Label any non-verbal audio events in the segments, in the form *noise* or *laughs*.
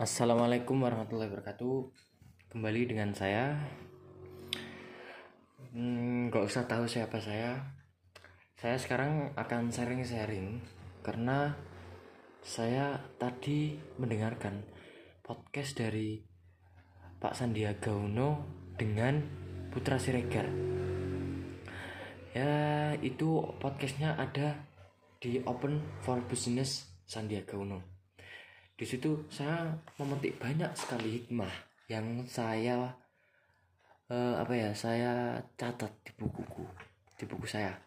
Assalamualaikum warahmatullahi wabarakatuh. Kembali dengan saya. Hmm, Gak usah tahu siapa saya. Saya sekarang akan sharing-sharing Karena saya tadi mendengarkan podcast dari Pak Sandiaga Uno dengan Putra Siregar. Ya itu podcastnya ada di Open for Business Sandiaga Uno di situ saya memetik banyak sekali hikmah yang saya uh, apa ya saya catat di bukuku di buku saya.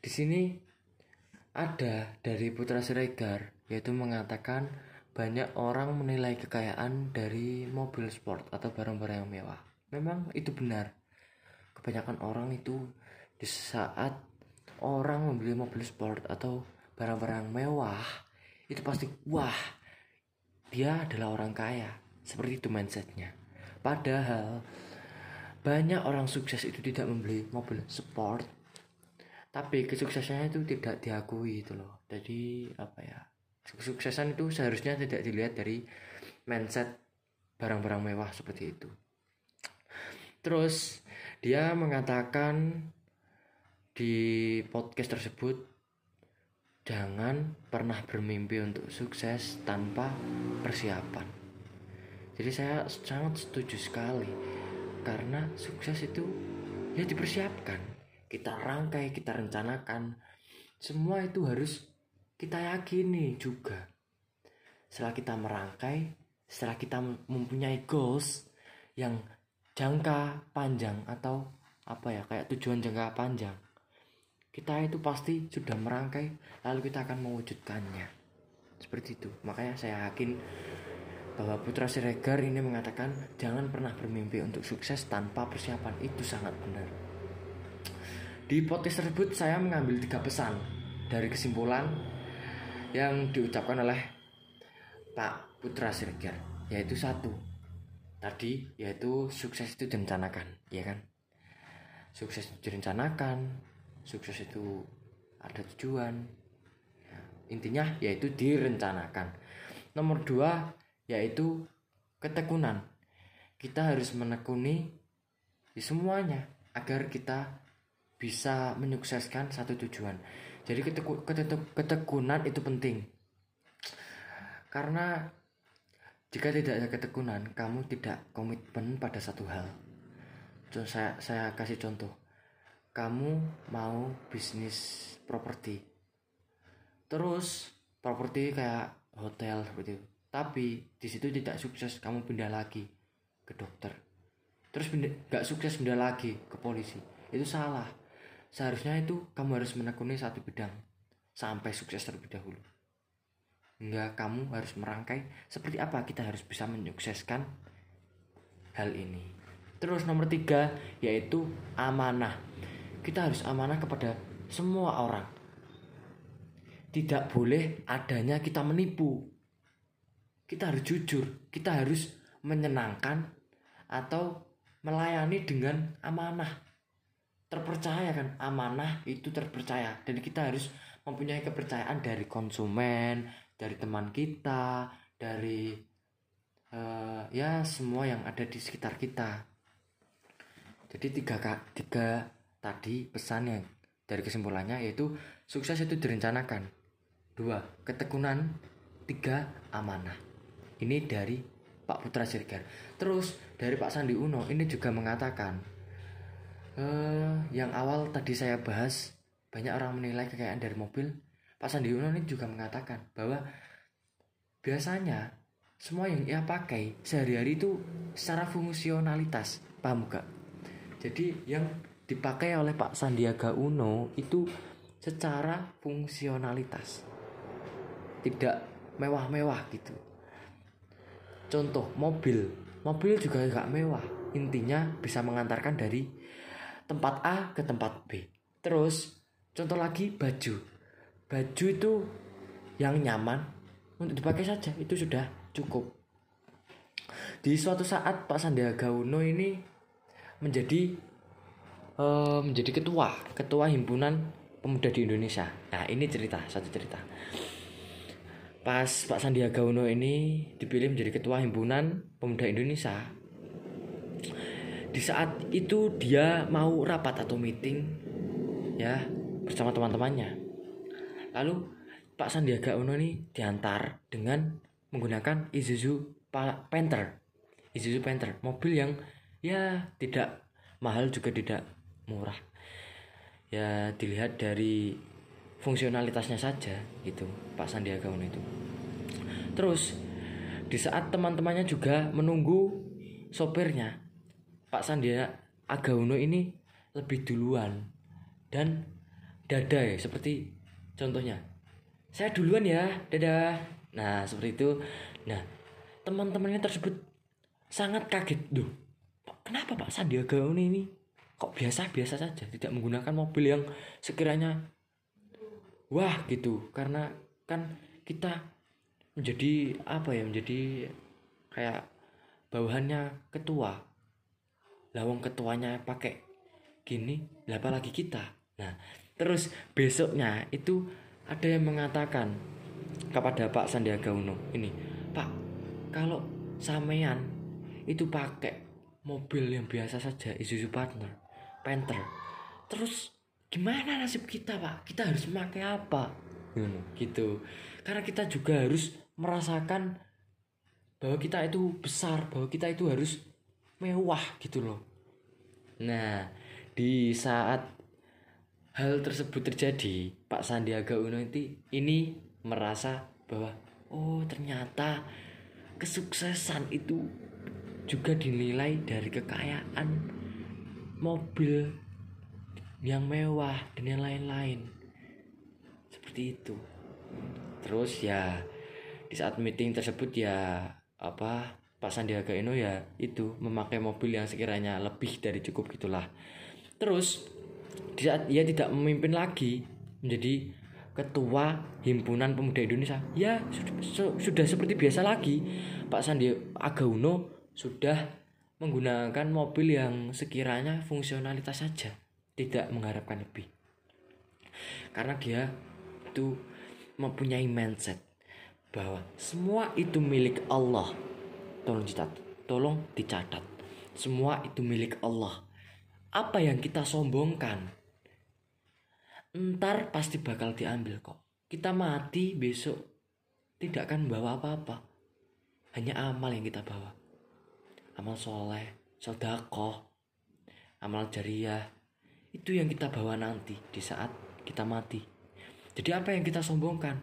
Di sini ada dari Putra Siregar yaitu mengatakan banyak orang menilai kekayaan dari mobil sport atau barang-barang yang mewah. Memang itu benar. Kebanyakan orang itu di saat orang membeli mobil sport atau barang-barang mewah itu pasti wah dia adalah orang kaya. Seperti itu mindsetnya. Padahal banyak orang sukses itu tidak membeli mobil sport. Tapi kesuksesannya itu tidak diakui itu loh. Jadi apa ya kesuksesan itu seharusnya tidak dilihat dari mindset barang-barang mewah seperti itu. Terus dia mengatakan di podcast tersebut Jangan pernah bermimpi untuk sukses tanpa persiapan. Jadi saya sangat setuju sekali karena sukses itu ya dipersiapkan. Kita rangkai, kita rencanakan. Semua itu harus kita yakini juga. Setelah kita merangkai, setelah kita mempunyai goals yang jangka panjang atau apa ya kayak tujuan jangka panjang kita itu pasti sudah merangkai lalu kita akan mewujudkannya. Seperti itu. Makanya saya yakin bahwa Putra Siregar ini mengatakan jangan pernah bermimpi untuk sukses tanpa persiapan. Itu sangat benar. Di podcast tersebut saya mengambil tiga pesan dari kesimpulan yang diucapkan oleh Pak Putra Siregar yaitu satu tadi yaitu sukses itu direncanakan ya kan? Sukses direncanakan sukses itu ada tujuan. Ya, intinya yaitu direncanakan. Nomor dua yaitu ketekunan. Kita harus menekuni di semuanya agar kita bisa menyukseskan satu tujuan. Jadi keteku, ketekunan itu penting. Karena jika tidak ada ketekunan kamu tidak komitmen pada satu hal. Saya saya kasih contoh kamu mau bisnis properti. Terus properti kayak hotel seperti itu. Tapi di situ tidak sukses kamu pindah lagi ke dokter. Terus nggak sukses pindah lagi ke polisi. Itu salah. Seharusnya itu kamu harus menekuni satu bidang sampai sukses terlebih dahulu. Hingga kamu harus merangkai seperti apa kita harus bisa menyukseskan hal ini. Terus nomor tiga yaitu amanah kita harus amanah kepada semua orang. Tidak boleh adanya kita menipu. Kita harus jujur, kita harus menyenangkan atau melayani dengan amanah. Terpercaya kan, amanah itu terpercaya dan kita harus mempunyai kepercayaan dari konsumen, dari teman kita, dari uh, ya semua yang ada di sekitar kita. Jadi tiga tiga tadi pesannya dari kesimpulannya yaitu sukses itu direncanakan. Dua ketekunan. Tiga amanah. Ini dari Pak Putra Siregar terus dari Pak Sandi Uno ini juga mengatakan uh, yang awal tadi saya bahas banyak orang menilai kekayaan dari mobil. Pak Sandi Uno ini juga mengatakan bahwa biasanya semua yang ia pakai sehari-hari itu secara fungsionalitas. Paham gak jadi yang dipakai oleh Pak Sandiaga Uno itu secara fungsionalitas. Tidak mewah-mewah gitu. Contoh mobil. Mobil juga gak mewah. Intinya bisa mengantarkan dari tempat A ke tempat B. Terus contoh lagi baju. Baju itu yang nyaman untuk dipakai saja. Itu sudah cukup. Di suatu saat Pak Sandiaga Uno ini menjadi menjadi ketua ketua himpunan pemuda di Indonesia. Nah ini cerita satu cerita. Pas Pak Sandiaga Uno ini dipilih menjadi ketua himpunan pemuda Indonesia di saat itu dia mau rapat atau meeting ya bersama teman-temannya. Lalu Pak Sandiaga Uno ini diantar dengan menggunakan Isuzu Panther. Isuzu Panther mobil yang ya tidak mahal juga tidak murah. Ya dilihat dari fungsionalitasnya saja gitu Pak Sandiaga Uno itu. Terus di saat teman-temannya juga menunggu sopirnya Pak Sandiaga Uno ini lebih duluan dan dada ya seperti contohnya saya duluan ya dadah nah seperti itu. Nah teman-temannya tersebut sangat kaget. Duh kenapa Pak Sandiaga Uno ini kok biasa-biasa saja tidak menggunakan mobil yang sekiranya wah gitu. Karena kan kita menjadi apa ya menjadi kayak bawahannya ketua. Lawang ketuanya pakai gini apalagi kita. Nah terus besoknya itu ada yang mengatakan kepada Pak Sandiaga Uno ini Pak kalau sampean itu pakai mobil yang biasa saja Isuzu Partner Panther. Terus gimana nasib kita pak? Kita harus memakai apa? Hmm, gitu. Karena kita juga harus merasakan bahwa kita itu besar bahwa kita itu harus mewah gitu loh. Nah di saat hal tersebut terjadi Pak Sandiaga Uno itu ini merasa bahwa oh ternyata kesuksesan itu juga dinilai dari kekayaan mobil yang mewah dan yang lain-lain. Seperti itu. Terus ya di saat meeting tersebut ya apa Pak Sandiaga Uno ya itu memakai mobil yang sekiranya lebih dari cukup gitulah. Terus di saat ia tidak memimpin lagi menjadi ketua himpunan pemuda Indonesia. Ya sudah, sudah seperti biasa lagi. Pak Sandiaga Uno sudah menggunakan mobil yang sekiranya fungsionalitas saja, tidak mengharapkan lebih. Karena dia itu mempunyai mindset bahwa semua itu milik Allah. Tolong dicatat, tolong dicatat. Semua itu milik Allah. Apa yang kita sombongkan, entar pasti bakal diambil kok. Kita mati besok tidak akan bawa apa-apa. Hanya amal yang kita bawa amal soleh, sodakoh, amal jariah, itu yang kita bawa nanti di saat kita mati. Jadi apa yang kita sombongkan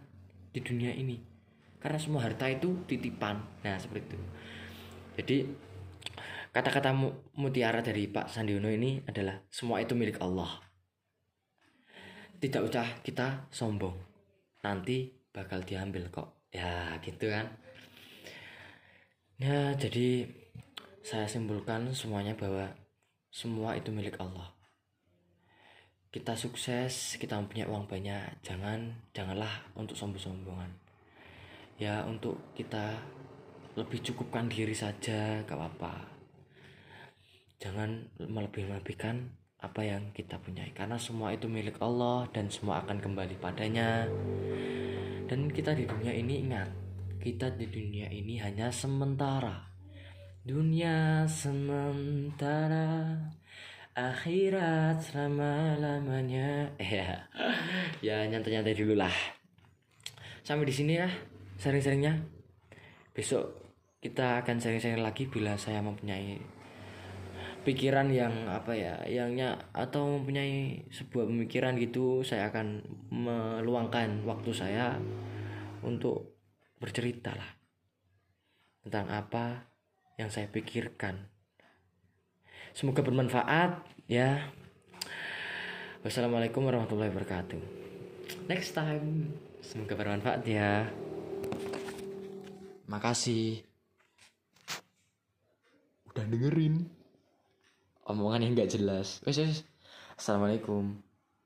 di dunia ini? Karena semua harta itu titipan. Nah seperti itu. Jadi kata-kata mutiara dari Pak Sandiono ini adalah semua itu milik Allah. Tidak usah kita sombong. Nanti bakal diambil kok. Ya gitu kan. Ya jadi saya simpulkan semuanya bahwa semua itu milik Allah. Kita sukses, kita mempunyai uang banyak, jangan janganlah untuk sombong-sombongan. Ya untuk kita lebih cukupkan diri saja, gak apa-apa. Jangan melebih-lebihkan apa yang kita punyai karena semua itu milik Allah dan semua akan kembali padanya. Dan kita di dunia ini ingat, kita di dunia ini hanya sementara Dunia sementara Akhirat selama-lamanya. *laughs* Ya Ya nyantai-nyantai dulu lah Sampai di sini ya Sering-seringnya Besok kita akan sering-sering lagi Bila saya mempunyai Pikiran yang apa ya Yangnya atau mempunyai Sebuah pemikiran gitu Saya akan meluangkan waktu saya Untuk bercerita lah Tentang apa yang saya pikirkan. Semoga bermanfaat ya. Wassalamualaikum warahmatullahi wabarakatuh. Next time. Semoga bermanfaat ya. Makasih. Udah dengerin omongan yang gak jelas. Wes, Assalamualaikum.